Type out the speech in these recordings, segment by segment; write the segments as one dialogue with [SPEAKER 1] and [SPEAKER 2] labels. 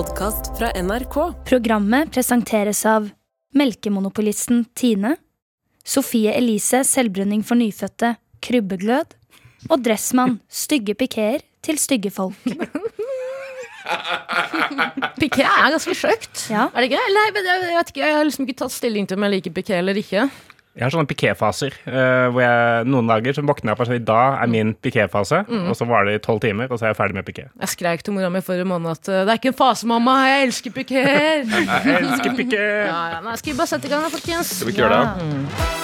[SPEAKER 1] podkast fra NRK.
[SPEAKER 2] Programmet presenteres av melkemonopolisten Tine, Sofie Elise selvbrenning for nyfødte, krybbeglød, og Dressmann, stygge pikeer til stygge folk.
[SPEAKER 3] Piké er ganske stygt.
[SPEAKER 2] Ja.
[SPEAKER 3] Er det ikke? Eller, jeg, jeg vet ikke, jeg har liksom ikke tatt stilling til om jeg liker piké eller ikke.
[SPEAKER 4] Jeg har sånne pikéfaser. Uh, hvor jeg noen dager så våkner jeg opp og sier i dag er min pikéfase.
[SPEAKER 3] Mm.
[SPEAKER 4] Og så var det i tolv timer, og så er jeg ferdig med piké.
[SPEAKER 3] Jeg skreik til mora mi forrige måned at uh, det er ikke en fase, mamma. Jeg elsker pikéer.
[SPEAKER 4] Jeg elsker piké!
[SPEAKER 3] ja, ja, nei, skal vi bare sette i gang, da, folkens?
[SPEAKER 5] Skal vi ikke gjøre det?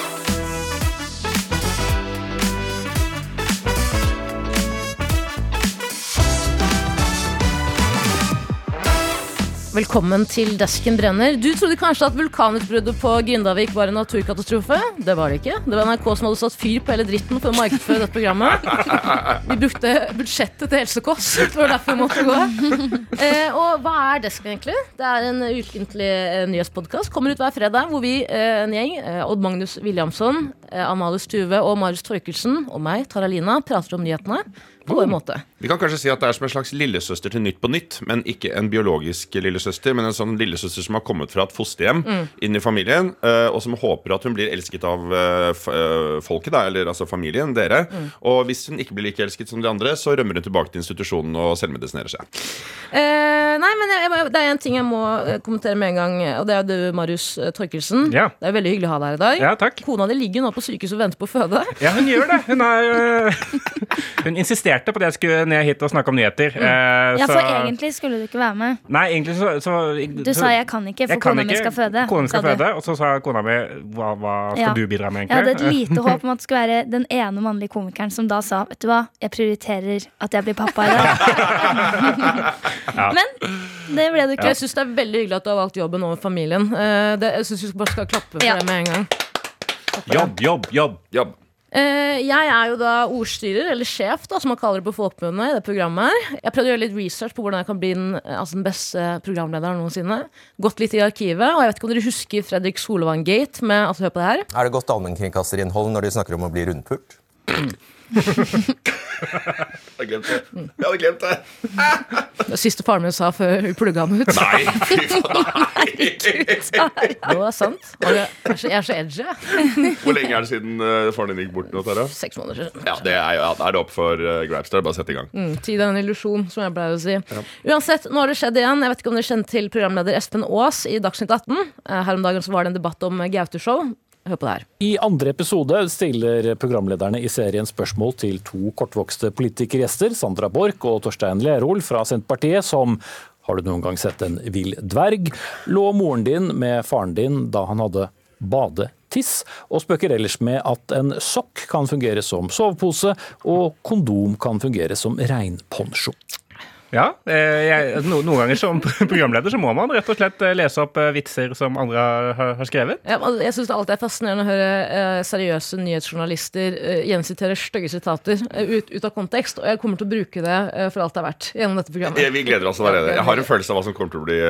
[SPEAKER 3] Velkommen til Desken brenner. Du trodde kanskje at vulkanutbruddet på Grindavik var en naturkatastrofe. Det var det ikke. Det var NRK som hadde satt fyr på hele dritten for å markedsføre dette programmet. Vi brukte budsjettet til helsekost. Det var derfor vi måtte gå. Eh, og hva er Desken egentlig? Det er en ukentlig eh, nyhetspodkast. Kommer ut hver fredag hvor vi, eh, en gjeng, eh, Odd Magnus Williamson, eh, Amalie Stuve og Marius Torkelsen og meg, Taralina, prater om nyhetene på en måte.
[SPEAKER 5] Vi kan kanskje si at det er som en slags lillesøster til Nytt på Nytt, men ikke en biologisk lillesøster, men en sånn lillesøster som har kommet fra et fosterhjem inn i familien, eh, og som håper at hun blir elsket av eh, eh, folket, da, eller altså familien, dere. Og hvis hun ikke blir like elsket som de andre, så rømmer hun tilbake til institusjonen og selvmedisinerer seg.
[SPEAKER 3] Eh, nei, men jeg, jeg, det er en ting jeg må kommentere med en gang, og det er du, Marius Torkelsen.
[SPEAKER 4] Ja.
[SPEAKER 3] Det er veldig hyggelig å ha deg her i dag.
[SPEAKER 4] Ja, takk.
[SPEAKER 3] Kona di ligger nå på sykehus og venter på å føde.
[SPEAKER 4] Ja, hun gjør det. Hun, er, øh, hun insisterte på det jeg skulle ned hit og snakke om nyheter. eh,
[SPEAKER 2] Ja,
[SPEAKER 4] så-
[SPEAKER 2] for egentlig skulle du ikke være med.
[SPEAKER 4] Nei, egentlig så, så
[SPEAKER 2] Du sa 'jeg kan ikke, for kona mi skal føde'.
[SPEAKER 4] Kona skal føde, Og så sa kona mi hva, hva skal
[SPEAKER 2] Ja.
[SPEAKER 4] du bidra med, egentlig?
[SPEAKER 2] Jeg hadde et lite håp om at det skulle være den ene mannlige komikeren som da sa Vet du hva, jeg prioriterer at jeg blir pappa i dag. Men det ble det ikke.
[SPEAKER 3] Jeg syns det er veldig hyggelig at du har valgt jobben over familien. Eh, det, jeg syns vi bare skal klappe for
[SPEAKER 2] Ja.
[SPEAKER 3] det med en gang.
[SPEAKER 4] Jobb, jobb, jobb.
[SPEAKER 5] Jobb.
[SPEAKER 3] Eh, jeg er jo da ordstyrer, eller sjef, da, som man kaller det på folkemunne. i det programmet her. Jeg prøvde å gjøre litt research på hvordan jeg kan bli den, eh, altså den beste programlederen noensinne. Gått litt i arkivet, og jeg vet ikke om dere husker Fredrik Solvang-gate med altså, Hør på det her.
[SPEAKER 6] Er det godt allmennkringkasterinnhold når de snakker om å bli rundpult?
[SPEAKER 5] Jeg glemt det. Jeg hadde glemt det.
[SPEAKER 3] Det siste faren min sa før hun plugga ham ut.
[SPEAKER 5] Nei, fy faen. Nei.
[SPEAKER 3] Det var sant. Jeg er så, edgy.
[SPEAKER 5] Hvor lenge er det siden eh, faren din gikk bort nå, Tara?
[SPEAKER 3] Seks måneder siden.
[SPEAKER 5] Ja, det er, ja, er det opp for uh, grabs. Der. Bare sett i gang.
[SPEAKER 3] Mm, tid er en illusjon, som jeg pleier å si. Uansett, nå har det skjedd igjen. Jeg vet ikke om dere kjenner til programleder Espen Aas i Dagsnytt 18. Eh, Her om dagen så var det en debatt om Gaute-show. Hør på det her.
[SPEAKER 7] I andre episode stiller programlederne i serien spørsmål til to kortvokste politikergjester, Sandra Borch og Torstein Lerol fra Senterpartiet, som har du noen gang sett en vill dverg? Lå moren din med faren din da han hadde badetiss, og spøker ellers med at en sokk kan fungere som sovepose, og kondom kan fungere som regnponcho.
[SPEAKER 4] Ja, eh, jeg, no, Noen ganger som programleder så må man rett og slett eh, lese opp eh, vitser som andre har, har skrevet.
[SPEAKER 3] Ja, jeg synes det alltid er fascinerende å høre eh, seriøse nyhetsjournalister eh, gjensitere stygge sitater ut, ut av kontekst, og jeg kommer til å bruke det eh, for alt det er verdt gjennom dette
[SPEAKER 5] programmet.
[SPEAKER 3] programmet.
[SPEAKER 5] Vi gleder oss allerede. Jeg har en følelse av hva som kommer til å bli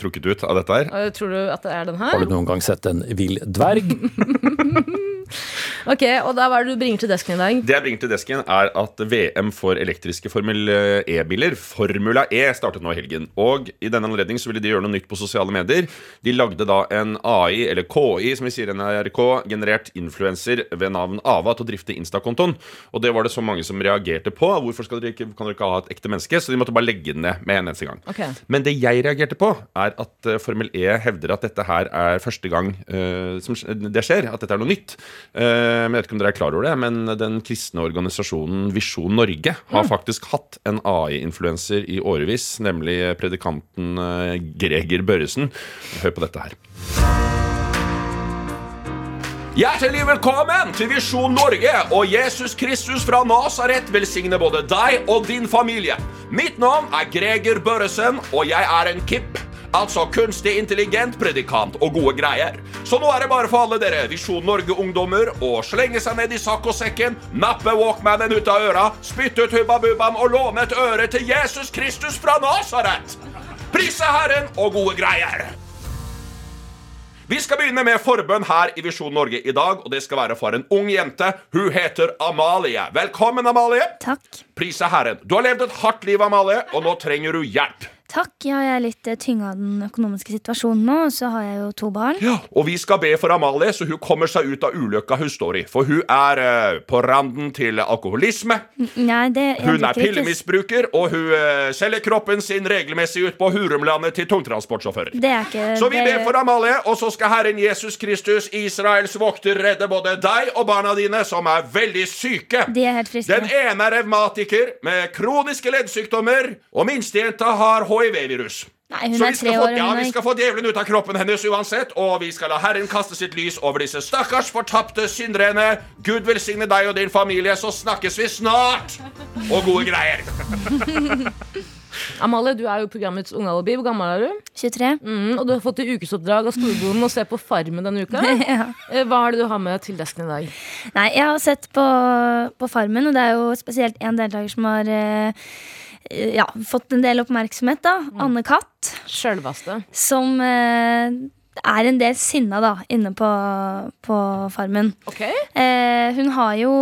[SPEAKER 5] trukket ut av dette her.
[SPEAKER 3] Tror du at det er den her?
[SPEAKER 7] Har du noen gang sett en vill dverg?
[SPEAKER 3] Ok, og da Hva er det du bringer til desken i dag?
[SPEAKER 5] Det jeg bringer til desken, er at VM for elektriske Formel E-biler, Formula E, startet nå i helgen. Og i denne anledning så ville de gjøre noe nytt på sosiale medier. De lagde da en AI, eller KI, som vi sier i NRK, generert influenser ved navn Ava til å drifte Insta-kontoen. Og det var det så mange som reagerte på. Hvorfor skal dere ikke, kan dere ikke ha et ekte menneske? Så de måtte bare legge den ned med en eneste gang.
[SPEAKER 3] Okay.
[SPEAKER 5] Men det jeg reagerte på, er at eh, Formel E hevder at dette her er første gang uh, som det skjer. At dette er noe nytt. Eh, jeg vet ikke om dere er klar over det, men den kristne organisasjonen Visjon Norge har faktisk hatt en AI-influenser i årevis, nemlig predikanten eh, Greger Børresen. Hør på dette her. Hjertelig velkommen til Visjon Norge og Jesus Kristus fra Nasaret velsigne både deg og din familie. Mitt navn er Greger Børresen, og jeg er en KIP. Altså kunstig intelligent predikant og gode greier. Så nå er det bare for alle dere Visjon Norge-ungdommer å slenge seg ned i saccosekken, nappe walkmanen ut av øra, spytte ut hubba og låne et øre til Jesus Kristus fra Nasaret. Prise Herren og gode greier. Vi skal begynne med forbønn her i Visjon Norge i dag, og det skal være for en ung jente. Hun heter Amalie. Velkommen, Amalie.
[SPEAKER 2] Takk.
[SPEAKER 5] Prise Herren. Du har levd et hardt liv, Amalie, og nå trenger du hjelp.
[SPEAKER 2] Takk. Ja, jeg er litt eh, tynga av den økonomiske situasjonen nå, så har jeg jo to barn.
[SPEAKER 5] Ja, og vi skal be for Amalie, så hun kommer seg ut av ulykka hun står i. For hun er eh, på randen til alkoholisme.
[SPEAKER 2] Nei, det
[SPEAKER 5] Hun er pillemisbruker, og hun eh, selger kroppen sin regelmessig ut på Hurumlandet til tungtransportsjåfører.
[SPEAKER 2] Det er ikke
[SPEAKER 5] Så vi
[SPEAKER 2] det,
[SPEAKER 5] ber for Amalie, og så skal Herren Jesus Kristus, Israels vokter, redde både deg og barna dine, som er veldig syke.
[SPEAKER 2] De er helt friske.
[SPEAKER 5] Den ene er revmatiker med kroniske leddsykdommer, og minstejenta har hiv-virus.
[SPEAKER 2] Nei, hun
[SPEAKER 5] Så
[SPEAKER 2] er
[SPEAKER 5] vi
[SPEAKER 2] tre
[SPEAKER 5] få,
[SPEAKER 2] år.
[SPEAKER 5] ja,
[SPEAKER 2] Hun
[SPEAKER 5] vi skal få djevelen ut av kroppen hennes uansett, og vi skal la Herren kaste sitt lys over disse stakkars fortapte synderne. Gud velsigne deg og din familie, så snakkes vi snart! Og gode greier.
[SPEAKER 3] Amalie, du er jo programmets ungealibi. Hvor gammel er du?
[SPEAKER 2] 23.
[SPEAKER 3] Mm, og du har fått i ukesoppdrag av storbonden å se på Farmen denne uka.
[SPEAKER 2] Ja.
[SPEAKER 3] Eh, Hva er det du har med til desken i dag?
[SPEAKER 2] Nei, jeg har sett på, på Farmen, og det er jo spesielt én deltaker som har eh, ja, fått en del oppmerksomhet, da. Anne Katt.
[SPEAKER 3] Sjølvaste.
[SPEAKER 2] Som eh, er en del sinna, da, inne på, på Farmen.
[SPEAKER 3] Okay.
[SPEAKER 2] Eh, hun har jo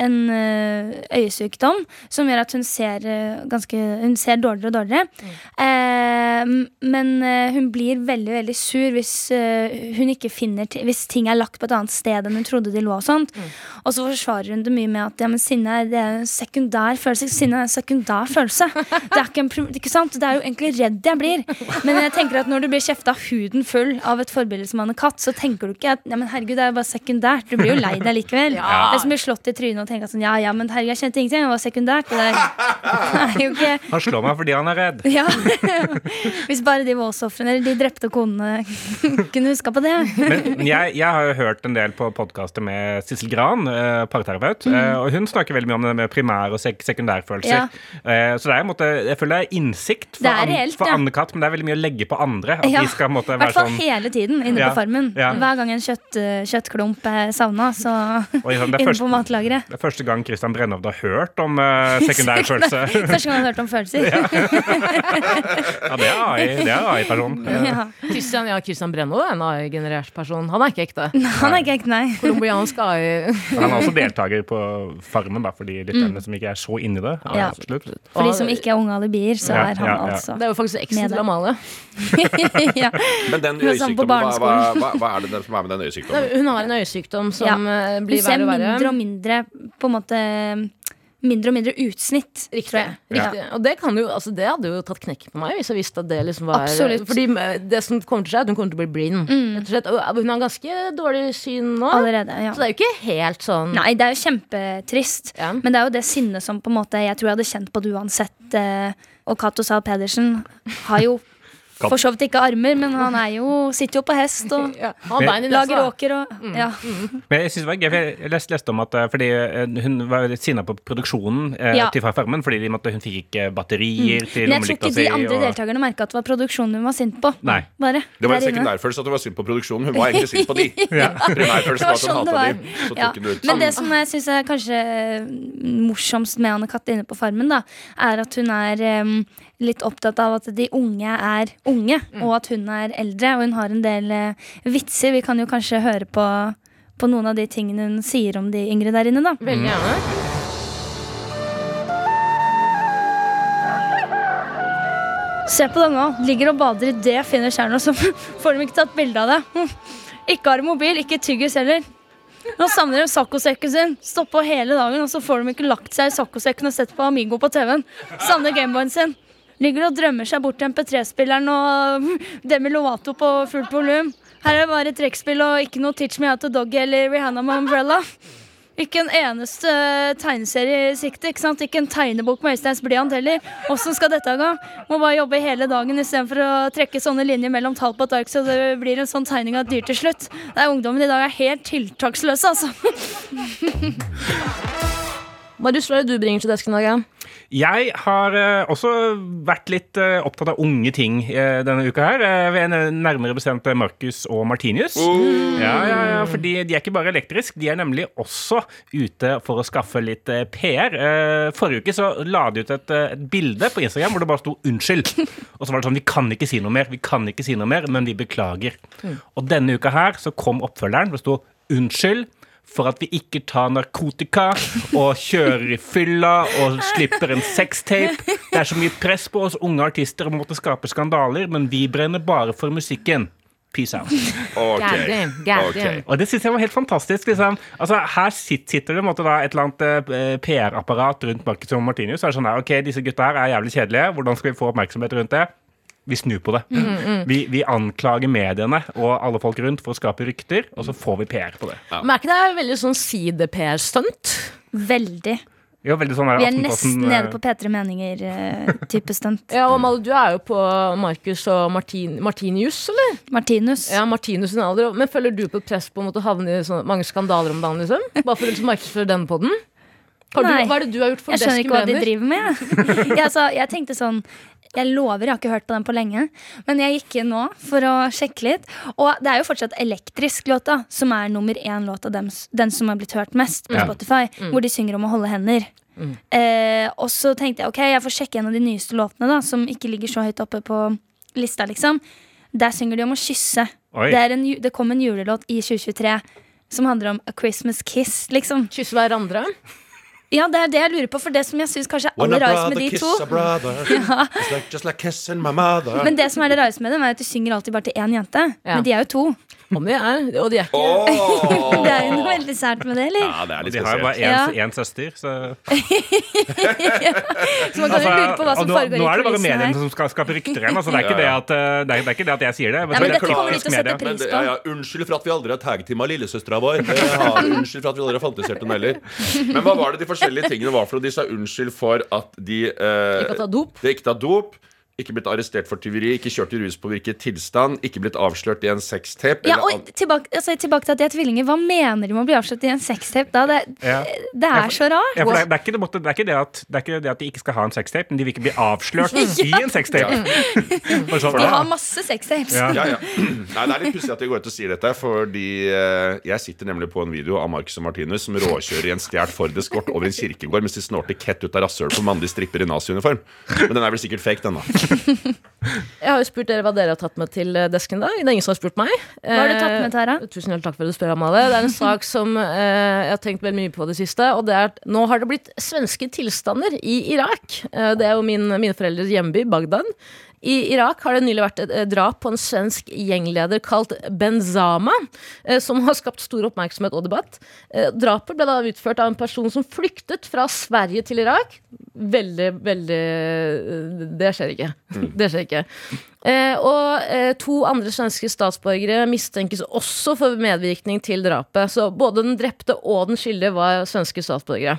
[SPEAKER 2] en eh, øyesykdom som gjør at hun ser eh, ganske Hun ser dårligere og dårligere. Eh, men eh, hun blir veldig veldig sur hvis hun ikke finner Hvis ting er lagt på et annet sted enn hun trodde de lå. Og sånt Og så forsvarer hun det mye med at ja, men sinne er- er en sekundær følelse. Sinne er en sekundær følelse. Det er ikke, en, ikke sant? Det er jo egentlig redd jeg blir. Men jeg tenker at når du blir kjefta huden full av et forbilde som Anne Katt, så tenker du ikke at ja, men herregud, det er bare sekundært. Du blir jo lei deg likevel.
[SPEAKER 3] Ja.
[SPEAKER 2] Det er som å bli slått i trynet og tenke sånn ja, ja, men herregud, jeg kjente ingenting. Det var sekundært. Det er jo ikke
[SPEAKER 4] Han slår meg fordi han er redd.
[SPEAKER 2] ja. Hvis bare de voldsofrene eller de drepte konene kunne huska på det.
[SPEAKER 4] Men jeg, jeg har jo hørt en del på podkaster med Sissel Gran, eh, parterapeut, eh, og hun snakker veldig mye om det med primær- og sek sekundærfølelser.
[SPEAKER 2] Ja.
[SPEAKER 4] Eh, så det er en måte, jeg føler det er innsikt for,
[SPEAKER 2] er reelt,
[SPEAKER 4] for
[SPEAKER 2] ja.
[SPEAKER 4] Anne-Katt, men det er veldig mye å legge på andre. At
[SPEAKER 2] Ja.
[SPEAKER 4] de skal
[SPEAKER 2] hvert
[SPEAKER 4] være sånn
[SPEAKER 2] hele tiden inne
[SPEAKER 4] Ja.
[SPEAKER 2] på Farmen.
[SPEAKER 4] Ja.
[SPEAKER 2] Hver gang en kjøtt, eh, kjøttklump er savna, så
[SPEAKER 4] Oi,
[SPEAKER 2] inne
[SPEAKER 4] første,
[SPEAKER 2] på matlageret.
[SPEAKER 4] det er første gang Christian Brennhovd har hørt om uh, sekundærfølelse.
[SPEAKER 2] Første gang han har hørt om følelser.
[SPEAKER 4] ja, det er AI. Det er AI-person.
[SPEAKER 2] Ja.
[SPEAKER 3] Christian, ja, Christian Brenno er en AI-generert person. Han er ikke ekte.
[SPEAKER 2] Han er ikke ekte, nei.
[SPEAKER 3] Colombiansk AI.
[SPEAKER 4] Han er også deltaker på Farmen, da, for de lytterne som ikke er så inni det.
[SPEAKER 2] Mm. Ja.
[SPEAKER 4] Absolutt.
[SPEAKER 2] For de som ikke er unge alibier, så
[SPEAKER 4] Ja,
[SPEAKER 2] er han
[SPEAKER 4] ja, ja.
[SPEAKER 2] altså
[SPEAKER 3] Det er jo faktisk eksen
[SPEAKER 2] Med
[SPEAKER 3] til
[SPEAKER 2] det.
[SPEAKER 3] Amalie.
[SPEAKER 2] ja.
[SPEAKER 5] Men den
[SPEAKER 2] sammen på
[SPEAKER 5] barneskolen. hva, hva, hva, er det som er med den øyesykdommen?
[SPEAKER 3] Hun har en øyesykdom som
[SPEAKER 2] ja.
[SPEAKER 3] Blir verre og verre.
[SPEAKER 2] mindre og mindre På en måte Mindre og mindre utsnitt, tror
[SPEAKER 3] Riktig.
[SPEAKER 2] jeg.
[SPEAKER 3] riktig. Og det, kan jo, altså det hadde jo tatt knekken på meg hvis jeg visste at det liksom var
[SPEAKER 2] Absolutt.
[SPEAKER 3] Fordi eh, det som kommer til å skje, er at hun kommer til å bli blind. Mm. og hun har ganske dårlig syn nå.
[SPEAKER 2] Allerede. ja
[SPEAKER 3] Så det er jo ikke helt sånn
[SPEAKER 2] Nei, det er jo kjempetrist.
[SPEAKER 3] Ja.
[SPEAKER 2] Men det er jo det sinnet som på en måte jeg tror jeg hadde kjent på det uansett. eh, Og Cato Zahl Pedersen har jo for så vidt ikke armer, men han er jo, sitter jo på hest og
[SPEAKER 3] ja. Nesa.
[SPEAKER 2] lager åker og Ja.
[SPEAKER 4] Men jeg synes det var gøy, for jeg leste, leste om at eh, fordi eh, hun var litt sinna på produksjonen eh,
[SPEAKER 2] Ja.
[SPEAKER 4] til Farmen, fordi de måtte, hun fikk ikke batterier til
[SPEAKER 2] Men jeg tror ikke de andre
[SPEAKER 4] og-
[SPEAKER 2] deltakerne merka at det var produksjonen hun var sint på.
[SPEAKER 4] Nei.
[SPEAKER 2] Bare.
[SPEAKER 5] Det var en sekundærfølelse at hun var sint på produksjonen. Hun var egentlig sint på de.
[SPEAKER 2] Det
[SPEAKER 5] Primærfølelsen
[SPEAKER 2] var
[SPEAKER 5] at hun
[SPEAKER 2] sånn det
[SPEAKER 5] hata de. Så
[SPEAKER 2] Ja.
[SPEAKER 5] tok hun ut.
[SPEAKER 2] Men det som jeg syns er kanskje morsomst med Anne-Kat. inne på Farmen, da, er at hun er em, litt opptatt av at de unge er unge, og at hun er eldre. Og hun har en del eh, vitser. Vi kan jo kanskje høre på, på noen av de tingene hun sier om de yngre der inne, da.
[SPEAKER 3] Veldig gjerne.
[SPEAKER 2] Se på denne. Ligger og bader i det fine tjernet, så får de ikke tatt bilde av det. Ikke har mobil, ikke tyggis heller. Nå savner de saccosekken sin. Stoppa hele dagen, og så får de ikke lagt seg i saccosekken og sett på Amigo på TV-en. Savner Gameboyen sin. Ligger og drømmer seg bort til MP3-spilleren og Demi Lovato på fullt volum. Her er det bare trekkspill og ikke noe Teach Me How to Doggy eller Rihanna med Umbrella. Ikke en eneste tegneserie i sikte. Ikke sant? Ikke en tegnebok med Øysteins blyant heller. Åssen skal dette gå? Må bare jobbe hele dagen istedenfor å trekke sånne linjer mellom tall på et ark så det blir en sånn tegning av et dyr til slutt. Nei, Ungdommen i dag er helt tiltaksløse, altså.
[SPEAKER 3] Marius, hva er det du bringer til desken i dag?
[SPEAKER 4] Jeg har eh, også vært litt eh, opptatt av unge ting eh, denne uka her. Uh, ved en nærmere bestemt eh, Marcus og Martinius. Ja, ja, ja, fordi de er ikke bare elektrisk, de er nemlig også ute for å skaffe litt eh, PR. Eh, forrige uke så la de ut et, eh, et bilde på Instagram hvor det bare sto 'unnskyld'. Og så var det sånn 'vi kan ikke si noe mer', vi kan ikke si noe mer, men vi beklager. Og denne uka her så kom oppfølgeren. hvor Det sto 'unnskyld'. For at vi ikke tar narkotika og kjører i fylla og slipper en sextape. Det er så mye press på oss unge artister om å måtte skape skandaler, men vi brenner bare for musikken. Peace out.
[SPEAKER 5] Okay.
[SPEAKER 3] God damn, god
[SPEAKER 5] Ok.
[SPEAKER 3] damn.
[SPEAKER 4] Og det synes jeg var helt fantastisk. Liksom. Altså, her sitter, det en måte, da, et eller annet eh, PR-apparat rundt Marcus og Martinius. Er sånn ok, disse gutta her er jævlig kjedelige. Hvordan skal vi få oppmerksomhet rundt det? Vi snur på det. Vi, vi anklager mediene og alle folk rundt for å skape rykter, og så får vi PR på det.
[SPEAKER 3] Men er ikke det veldig sånn side-PR-stunt?
[SPEAKER 2] Veldig.
[SPEAKER 4] Ja, veldig sånn
[SPEAKER 2] Vi er nesten nede
[SPEAKER 4] eh,
[SPEAKER 2] på P3 Meninger-type stunt.
[SPEAKER 3] Ja, og Amalie, du er jo på Marcus og Martin, Martinius, eller?
[SPEAKER 2] Martinus.
[SPEAKER 3] Ja, Martinus sin alder. Men føler du på et press på å måtte havne i sånne mange skandaler om dagen, liksom? Bare for å liksom markedsføre den på den? Har du,
[SPEAKER 2] Nei.
[SPEAKER 3] hva er det du har gjort for
[SPEAKER 2] Jeg skjønner ikke hva de driver med. Jeg. Jeg, altså, jeg tenkte sånn Jeg lover, jeg har ikke hørt på den på lenge. Men jeg gikk inn nå for å sjekke litt. Og det er jo fortsatt Elektrisk låta som er nummer én låt av dem, den som har blitt hørt mest på
[SPEAKER 4] Ja.
[SPEAKER 2] Spotify. Hvor de synger om å holde hender. Eh, og så tenkte jeg ok, jeg får sjekke en av de nyeste låtene, da som ikke ligger så høyt oppe på lista. liksom Der synger de om å kysse. Det, er en, det kom en julelåt i 2023 som handler om a Christmas kiss, liksom.
[SPEAKER 3] Kysse hverandre?
[SPEAKER 2] Ja, det er det jeg lurer på, for det som jeg syns kanskje er aller rarest med de to
[SPEAKER 5] ja. like, like.
[SPEAKER 2] Men det som er det rareste med dem, er at de synger alltid bare til én jente.
[SPEAKER 3] Ja.
[SPEAKER 2] Men de er jo to.
[SPEAKER 3] Om de er, og de er ikke
[SPEAKER 5] oh!
[SPEAKER 2] Det er jo noe veldig sært med det, eller?
[SPEAKER 5] Ja, det er litt
[SPEAKER 4] de har jo bare én
[SPEAKER 2] Ja.
[SPEAKER 4] søster, så
[SPEAKER 2] Så man kan jo
[SPEAKER 4] Altså,
[SPEAKER 2] lure på hva som
[SPEAKER 4] nå,
[SPEAKER 2] foregår
[SPEAKER 4] nå er det bare mediene
[SPEAKER 2] her.
[SPEAKER 4] som skal skape rykter igjen. Altså, det, er ikke det, at, eh, det, er, det er ikke det at jeg sier det.
[SPEAKER 2] Nei, men
[SPEAKER 5] det
[SPEAKER 2] dette
[SPEAKER 5] er
[SPEAKER 2] kommer de til å sette pris på.
[SPEAKER 5] ja, ja, unnskyld for at vi aldri har tagteama lillesøstera vår. Det har, unnskyld for at vi aldri har fantasert om heller. Men hva var det de forskjellige tingene var for? De sa unnskyld for at de eh,
[SPEAKER 3] Ikke er dop.
[SPEAKER 5] Ikke dop. Ikke blitt arrestert for tyveri, ikke kjørt i ruspåvirket tilstand, ikke blitt avslørt i en sextape.
[SPEAKER 2] Ja, og tilbake, altså, tilbake til at de er tvillinger. Hva mener de med å bli avslørt i en sextape da? Det,
[SPEAKER 4] Ja.
[SPEAKER 2] det er så rart.
[SPEAKER 4] Ja, for det, er- det, er ikke det, er ikke det, at, det er ikke det at de ikke skal ha en sextape, men de vil ikke bli avslørt i en sextape. For sånn,
[SPEAKER 2] De har masse sextapes.
[SPEAKER 4] Ja.
[SPEAKER 5] Ja, ja. Nei, Det er litt pussig at de går ut og sier dette, fordi eh, jeg sitter nemlig på en video av Marcus og Martinus som råkjører i en stjålet Ford Escort over en kirkegård mens de snorter kett ut av rasshølet på mannlige stripper i naziuniform. Men den er vel sikkert fake, den, da.
[SPEAKER 3] Jeg har jo spurt dere hva dere har tatt med til eh, desken i dag. Det er ingen som har spurt meg.
[SPEAKER 2] Hva har du tatt med, Tara?
[SPEAKER 3] Eh, Tusen hjertelig takk for at du spør, Amalie. Det er en sak som eh, jeg har tenkt veldig mye på det siste. Og det er at nå har det blitt svenske tilstander i Irak. Eh, det er jo min, mine foreldres hjemby, Bagdad. I Irak har det nylig vært et drap på en svensk gjengleder kalt Benzama, eh, som har skapt stor oppmerksomhet og debatt. Eh, Drapet ble da utført av en person som flyktet fra Sverige til Irak. Veldig, veldig eh, Det skjer ikke. Det skjer ikke. Og to andre svenske statsborgere mistenkes også for medvirkning til drapet. Så både den drepte og den skyldige var svenske statsborgere.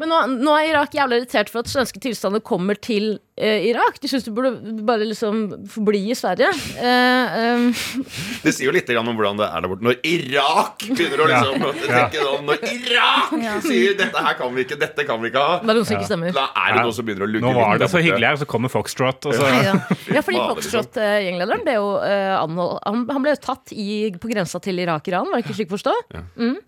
[SPEAKER 3] Men nå, nå er Irak jævlig irritert for at svenske tilstander kommer til eh, Irak. De syns du burde bare liksom forbli i Sverige. Eh, eh,
[SPEAKER 5] Det sier jo litt om hvordan det er der borte. Når Irak begynner å liksom tenke sånn Når Irak sier 'dette her kan vi ikke, dette kan vi ikke ha',
[SPEAKER 3] det er noe som ikke stemmer.
[SPEAKER 5] da er det noe som begynner å lugge
[SPEAKER 4] Nå var det så hyggelig her, så kommer Foxtrot. Og så,
[SPEAKER 3] Ja, ja fordi Foxtrot-gjenglederen ble jo eh, anhold, han, han ble jo tatt i, på grensa til Irak-Iran, var det ikke slik å forstå?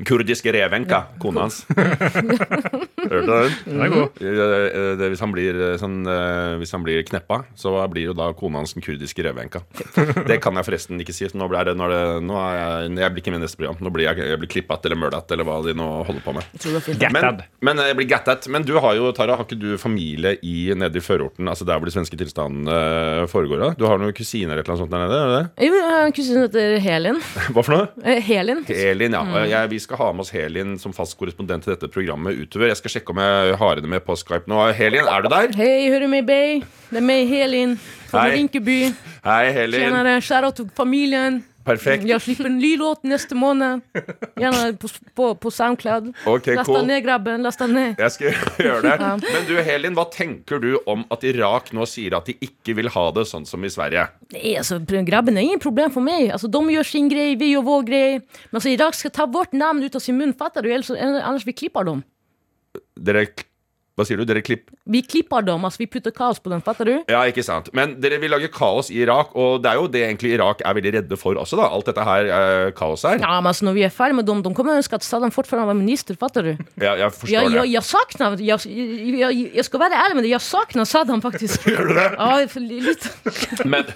[SPEAKER 5] Kurdiske revenka, kona hans. Hørte du den? Det, hvis, han blir, eh, sånn, eh, hvis han blir kneppa, så blir jo da kona hans den kurdiske revenka. Det kan jeg forresten ikke si. Nå, blir det, nå, er det, nå er jeg, jeg blir ikke med i neste program. Nå blir jeg, jeg blir klippet eller mørdet eller hva de nå holder på med. Men, men jeg blir gattet. Men du har jo, Tara, har ikke du familie i, nede i førorten? Altså der hvor de svenske tilstandene foregår? Da? Du har noen kusiner eller et eller annet sånt der nede? Er?
[SPEAKER 3] Jo, jeg har en kusine som heter Helin.
[SPEAKER 5] Hva for noe?
[SPEAKER 3] Helin.
[SPEAKER 5] Helin, ja.
[SPEAKER 3] Mm.
[SPEAKER 5] Jeg, vi skal ha med oss Helin som fast korrespondent til dette programmet utover. Jeg skal sjekke om jeg har henne med på Skype nå. Helin, er du der?
[SPEAKER 3] Hei, hører du meg, Bay? Det er meg, Helin
[SPEAKER 5] Fra.
[SPEAKER 3] Rinkeby.
[SPEAKER 5] Hei, Helin.
[SPEAKER 3] Tjenere. shoutout til familien.
[SPEAKER 5] Perfekt.
[SPEAKER 3] Jeg slipper en ny låt neste måned. Gjerne på, på, på Soundcloud.
[SPEAKER 5] Ok,
[SPEAKER 3] last
[SPEAKER 5] cool.
[SPEAKER 3] ned, grabben, lasta ned.
[SPEAKER 5] Jeg skal gjøre det. Men du, Helin, hva tenker du om at Irak nå sier at de ikke vil ha det sånn som i Sverige?
[SPEAKER 3] Nei, altså, grabben er ingen problem for meg. Altså, de gjør sin greie, vi gjør vår greie. Men altså, Irak skal ta vårt navn ut av sin munn, fatter du? Ellers, annars vi klipper dem.
[SPEAKER 5] Dere Hva sier du? Dere klipp...
[SPEAKER 3] Vi klipper dem, altså vi putter kaos på dem, fatter du?
[SPEAKER 5] Ja, ikke sant. Men dere vil lage kaos i Irak, og det er jo det egentlig Irak er veldig redde for også, da. Alt dette her eh, kaoset her.
[SPEAKER 3] Ja, men altså når vi er ferdig med dem, de kommer ønske at Saddam fortsatt var minister, fatter du?
[SPEAKER 5] Ja, jeg forstår
[SPEAKER 3] jeg,
[SPEAKER 5] det.
[SPEAKER 3] Jeg, jeg, jeg, jeg, jeg skal være ærlig med det, jeg savner Saddam faktisk.
[SPEAKER 5] Gjør du det?
[SPEAKER 3] Ja, litt.
[SPEAKER 5] Men,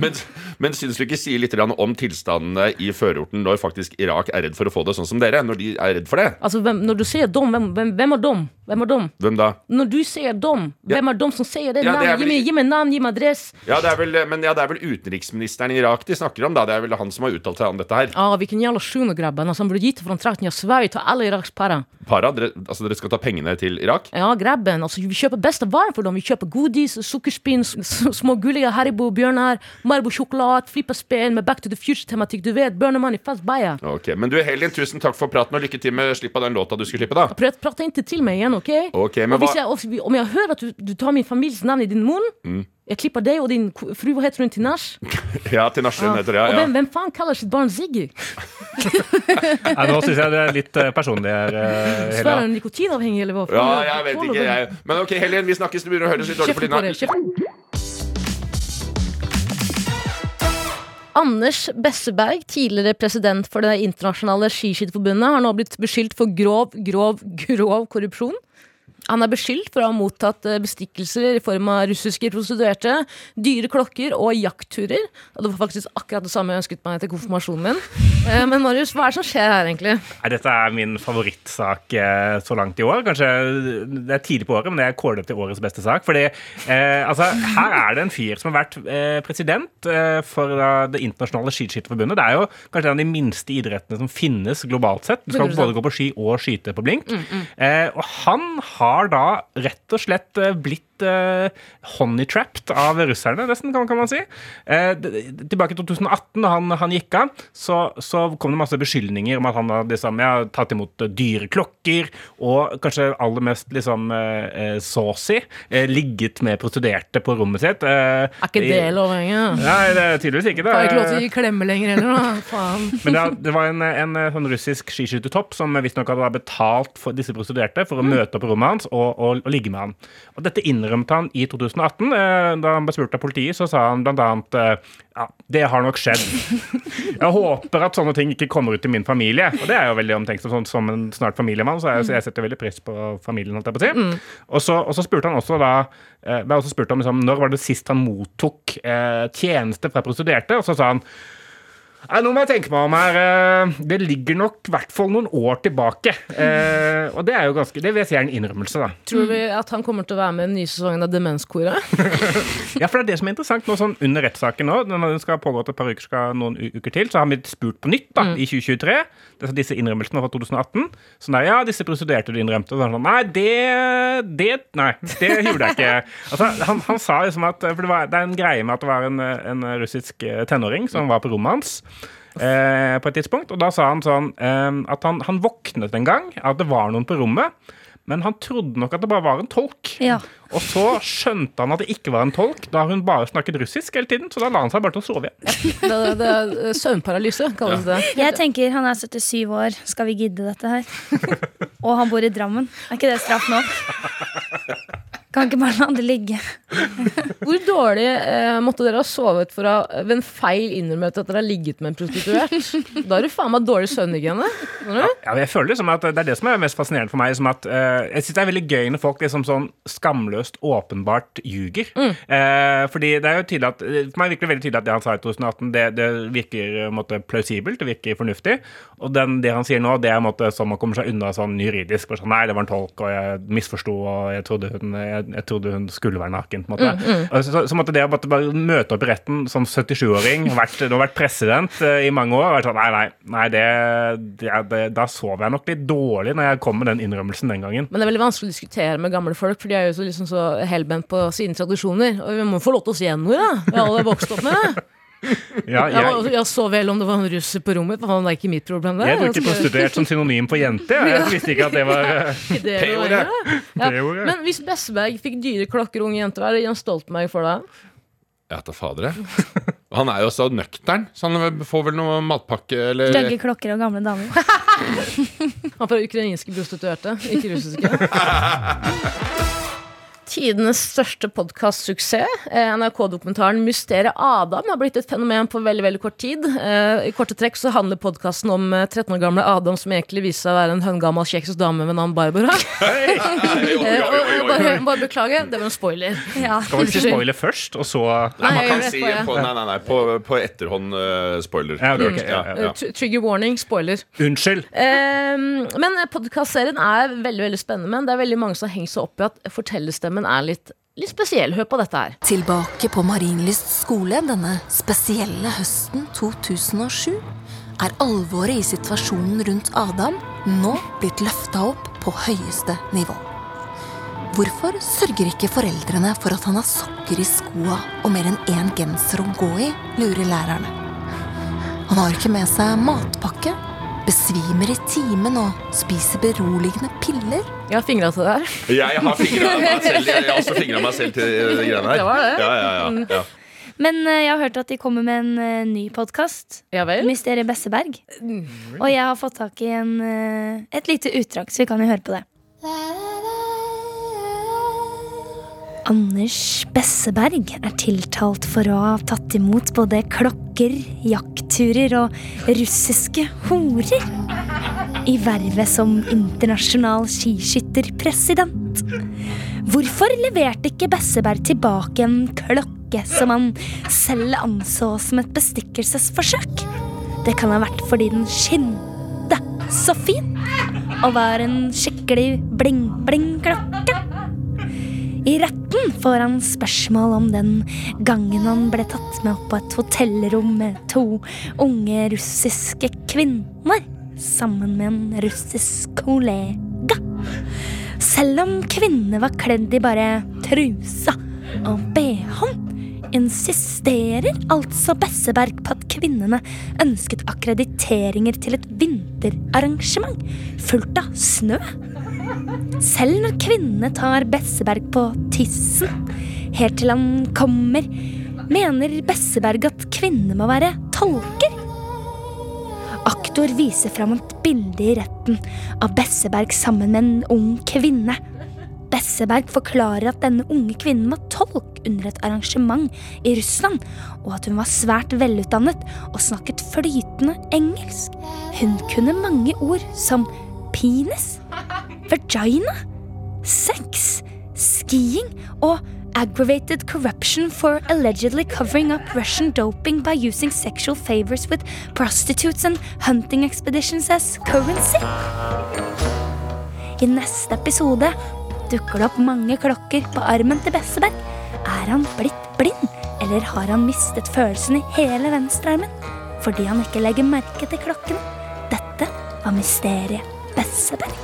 [SPEAKER 5] men, men syns du ikke sier litt om tilstandene i førorten når faktisk Irak er redd for å få det sånn som dere? Når de er redd for det?
[SPEAKER 3] Altså, hvem, når du sier dem, hvem, hvem, hvem er de? Vem er dom?
[SPEAKER 5] Hvem da?
[SPEAKER 3] Når du sier dem, hvem er dom som sier det?
[SPEAKER 5] Ja, det är gi
[SPEAKER 3] meg mig, ge mig namn, ge adress.
[SPEAKER 5] Ja, det er vel, men ja, det er vel utenriksministeren i Irak de snakker om, da. Det er vel han som har uttalt seg om dette her.
[SPEAKER 3] Ja, vilken jävla shuno grabben. Alltså, han borde gitt från trakten. Jag svär, tar alla Iraks para.
[SPEAKER 5] Para, dere, altså dere skal ta pengene til Irak?
[SPEAKER 3] Ja, grabben. Alltså, vi köper bästa varor för dem. Vi köper godis, sockerspinn, s- s- små gulliga Haribo-björnar, Marabou-choklad, flipperspel med Back to the Future-tematikk. Du vet, Burner i fast baja.
[SPEAKER 5] Ok, Men du Helin, tusen takk for praten, og lykke til med slipp av den låta du skulle slippe, da.
[SPEAKER 3] Prata inte till mig igen, okej?
[SPEAKER 5] okay men
[SPEAKER 3] Och hvis jeg, om jeg hører at du, du tar min families navn i din munn
[SPEAKER 5] Mm.
[SPEAKER 3] Jeg klipper deg og din fru, Hva heter hun Tinash?
[SPEAKER 5] Ja, til Narsund heter det. Ja,
[SPEAKER 3] Og
[SPEAKER 5] hvem,
[SPEAKER 3] hvem faen kaller sitt barn Ziggy?
[SPEAKER 4] Nei, nå syns jeg det er litt eh, personlig her. eh,
[SPEAKER 3] Svär
[SPEAKER 4] Hela.
[SPEAKER 3] han eller hva?
[SPEAKER 5] ja, jeg vet ikke, jeg. Men ok, Helen, vi snakkes. Du begynner å høres litt dårlig på dine.
[SPEAKER 3] Anders Besseberg, tidligere president for Det internasjonale skiskytterforbundet, har nå blitt beskyldt for grov, grov, grov korrupsjon. Han er beskyldt for å ha mottatt eh, bestikkelser i form av russiske prostituerte, dyre klokker og jaktturer. Og det var faktisk akkurat det samme jeg ønsket meg til konfirmasjonen min. Eh, Men Marius, hva er det som skjer her, egentlig?
[SPEAKER 4] Dette er min favorittsak eh, så langt i år. Kanskje det er tidlig på året, men det er det til årets beste sak. Fordi eh, altså, her er det en fyr som har vært president for Det internasjonale skiskytterforbundet. Det er jo kanskje en av de minste idrettene som finnes globalt sett. Du skal både gå på ski og skyte på blink. Eh, og han har da rett og slett eh, blitt uh, honeytrapped av russerne, nesten, kan, kan man si. Uh, tilbake i 2018, da han, han gikk av, så, så kom det masse beskyldninger om at han hadde liksom, ja, tatt imot eh, dyre klokker, og kanskje aller mest liksom eh, saucy, ligget med prostituerte på rommet sitt.
[SPEAKER 3] Er ikke det lov lenger?
[SPEAKER 4] Nei, det er tydeligvis ikke det.
[SPEAKER 3] Får ikke lov til å gi klemme lenger heller, da? Faen.
[SPEAKER 4] Men det, det var en, en sånn russisk skiskyttertopp som visstnok hadde betalt for disse prostituerte for å
[SPEAKER 3] Mm.
[SPEAKER 4] møte opp rommet hans og, og, og ligge med han. Og dette innrømte han i 2018. Eh, da han ble spurt av politiet, så sa han annet eh, ja, det har nok skjedd. Jeg håper at sånne ting ikke kommer ut i min familie. Og det er jo veldig omtenksomt. Sånn, som en snart familiemann, så, jeg, så jeg setter veldig pris på familien. holdt jeg på å si. Og, så, og så spurte han også da eh, ble også spurt om liksom, når var det sist han mottok eh, tjeneste fra prostituerte, og så sa han Nei, Nå må jeg tenke meg om her. eh, Det ligger nok i hvert fall noen år tilbake. Eh, og det er jo ganske Det vil jeg si er en innrømmelse, da.
[SPEAKER 3] Tror vi at han kommer til å være med i den nye sesongen av Demenskoret?
[SPEAKER 4] Ja, for det er det som er interessant nå sånn under rettssaken nå. Når den skal pågå til et par uker, skal noen u- uker til, så har han blitt spurt på nytt da, i 2023. Det er disse innrømmelsene fra 2018. Sånn der, ja, disse prostituerte du innrømte. Og så sånn, nei, det, det Nei, det gjorde jeg ikke. Altså, han, han sa liksom at For det, var, det er en greie med at det var en, en russisk eh, tenåring som var på rommet hans. Eh, på et tidspunkt, og da sa han sånn eh, at han, han våknet en gang, at det var noen på rommet, men han trodde nok at det bare var en tolk.
[SPEAKER 2] Ja.
[SPEAKER 4] Og så skjønte han at det ikke var en tolk, da hun bare snakket russisk hele tiden. Så da la han seg bare til å sove igjen.
[SPEAKER 3] Det, det det søvnparalyse, kalles det.
[SPEAKER 2] Jeg tenker han er 77 år, skal vi gidde dette her? Og han bor i Drammen. Er ikke det straff nok? Kan ikke bare la det ligge.
[SPEAKER 3] Hvor dårlig eh, måtte dere ha sovet for å ved en feil innrømmet at dere har ligget med en prostituert? Da er du faen meg dårlig søvnhygiene. Ja?
[SPEAKER 4] Ja, jeg føler liksom at Det er det som er mest fascinerende for meg. Som at, eh, jeg synes det er veldig gøy når folk liksom sånn skamløst åpenbart ljuger. Eh, fordi det er jo tydelig at For meg virker det veldig tydelig at det han sa i 2018, det, det virker på en måte, plausibelt, det virker fornuftig. Og den, det han sier nå, det er på en måte som å komme seg unna sånn juridisk. for sånn, Nei, det var en tolk, og jeg misforsto, og jeg trodde, hun, jeg, jeg trodde hun skulle være naken. på en måte. Mm, mm. så, så måtte det å bare møte opp i retten som 77-åring, du har vært president eh, i mange år, og vært sånn, nei, nei, nei det, det, det, da sov jeg nok litt dårlig når jeg kom med den innrømmelsen den gangen.
[SPEAKER 3] Men det er veldig vanskelig å diskutere med gamle folk, for de er jo så, liksom så helbent på sine tradisjoner. Og vi må få lov til å si noe, da. Vi har alle vokst opp med det.
[SPEAKER 4] Ja,
[SPEAKER 3] Jeg, var,
[SPEAKER 4] jeg,
[SPEAKER 3] jeg så vel om det var en russer på rommet, for det er ikke mitt problem. Det.
[SPEAKER 4] jeg brukte prostituert som synonym på jente. Jeg, visste ikke at det var eh,
[SPEAKER 3] det det
[SPEAKER 5] P-ordet.
[SPEAKER 3] ja. Men hvis Besseberg fikk dyre klokker, unge jenter, er det Jens Stoltenberg for deg?
[SPEAKER 5] Ja, ta fader, jeg. Han er jo så nøktern, så han får vel noe matpakke eller
[SPEAKER 2] Legge klokker og gamle damer.
[SPEAKER 3] Han får ukrainske prostituerte, ikke russiske. Tidenes største podkastsuksess. Eh, NRK-dokumentaren 'Mysteriet Adam' har blitt et fenomen på veldig veldig kort tid. Eh, I korte trekk så handler podkasten om eh, 13 år gamle Adam som egentlig viser seg å være en høngammal kjeksus dame ved navn Barbara.
[SPEAKER 5] Oi, oi, oi,
[SPEAKER 3] Eh, og,
[SPEAKER 5] oi, oi.
[SPEAKER 3] bare, bare beklage, det var en spoiler.
[SPEAKER 2] Ja.
[SPEAKER 4] Skal vi si spoiler først, og så
[SPEAKER 5] Nei, man kan si på, nei, nei, nei, på, på etterhånd uh, spoiler.
[SPEAKER 4] Ja, okay, ok,
[SPEAKER 5] Ja,
[SPEAKER 4] ja, ja.
[SPEAKER 5] ja.
[SPEAKER 3] Eh, tr- Trigger warning, spoiler.
[SPEAKER 4] Unnskyld.
[SPEAKER 3] Um, men podkastserien er veldig veldig spennende. Men det er veldig mange som har hengt seg opp i at fortellerstemmen er litt, litt spesiell. Hør på dette her.
[SPEAKER 1] Tilbake på Marienlyst skole denne spesielle høsten 2007 er alvoret i situasjonen rundt Adam nå blitt løfta opp på høyeste nivå. Hvorfor sørger ikke foreldrene for at han har sokker i skoa og mer enn én genser å gå i, lurer lærerne. Han har ikke med seg matpakke, besvimer i timen og spiser beroligende piller.
[SPEAKER 3] Jeg har fingra til det her.
[SPEAKER 5] Jeg har fingra meg selv Jeg har også fingra meg selv til de greiene her.
[SPEAKER 3] Det var det.
[SPEAKER 5] Ja, ja, ja, ja.
[SPEAKER 2] Men eh, jeg har hørt at de kommer med en eh, ny podkast.
[SPEAKER 3] Ja vel?
[SPEAKER 2] Mysteriet Besseberg. Og jeg har fått tak i en, eh, et lite utdrag, så vi kan jo høre på det. Anders Besseberg er tiltalt for å ha tatt imot både klokker, jaktturer og russiske horer i vervet som internasjonal skiskytterpresident. Hvorfor leverte ikke Besseberg tilbake en klokke som han selv anså som et bestikkelsesforsøk? Det kan ha vært fordi den skinte så fint og var en skikkelig bling-bling-klokke. I retten får han spørsmål om den gangen han ble tatt med opp på et hotellrom med to unge russiske kvinner sammen med en russisk kollega. Selv om kvinnene var kledd i bare trusa og bh-en, insisterer altså Besseberg på at kvinnene ønsket akkrediteringer til et vinterarrangement fullt av snø. Selv når kvinnene tar Besseberg på tissen, helt til han kommer, mener Besseberg at kvinner må være tolker. Aktor viser fram et bilde i retten av Besseberg sammen med en ung kvinne. Besseberg forklarer at denne unge kvinnen var tolk under et arrangement i Russland, og at hun var svært velutdannet og snakket flytende engelsk. Hun kunne mange ord som penis, vagina, sex, skiing og aggravated corruption for allegedly covering up Russian doping by using sexual favors with prostitutes and hunting expeditions as currency. I neste episode dukker det opp mange klokker på armen til Besseberg. Er han blitt blind, eller har han mistet følelsen i hele venstrearmen fordi han ikke legger merke til klokkene? Dette var mysteriet Besseberg.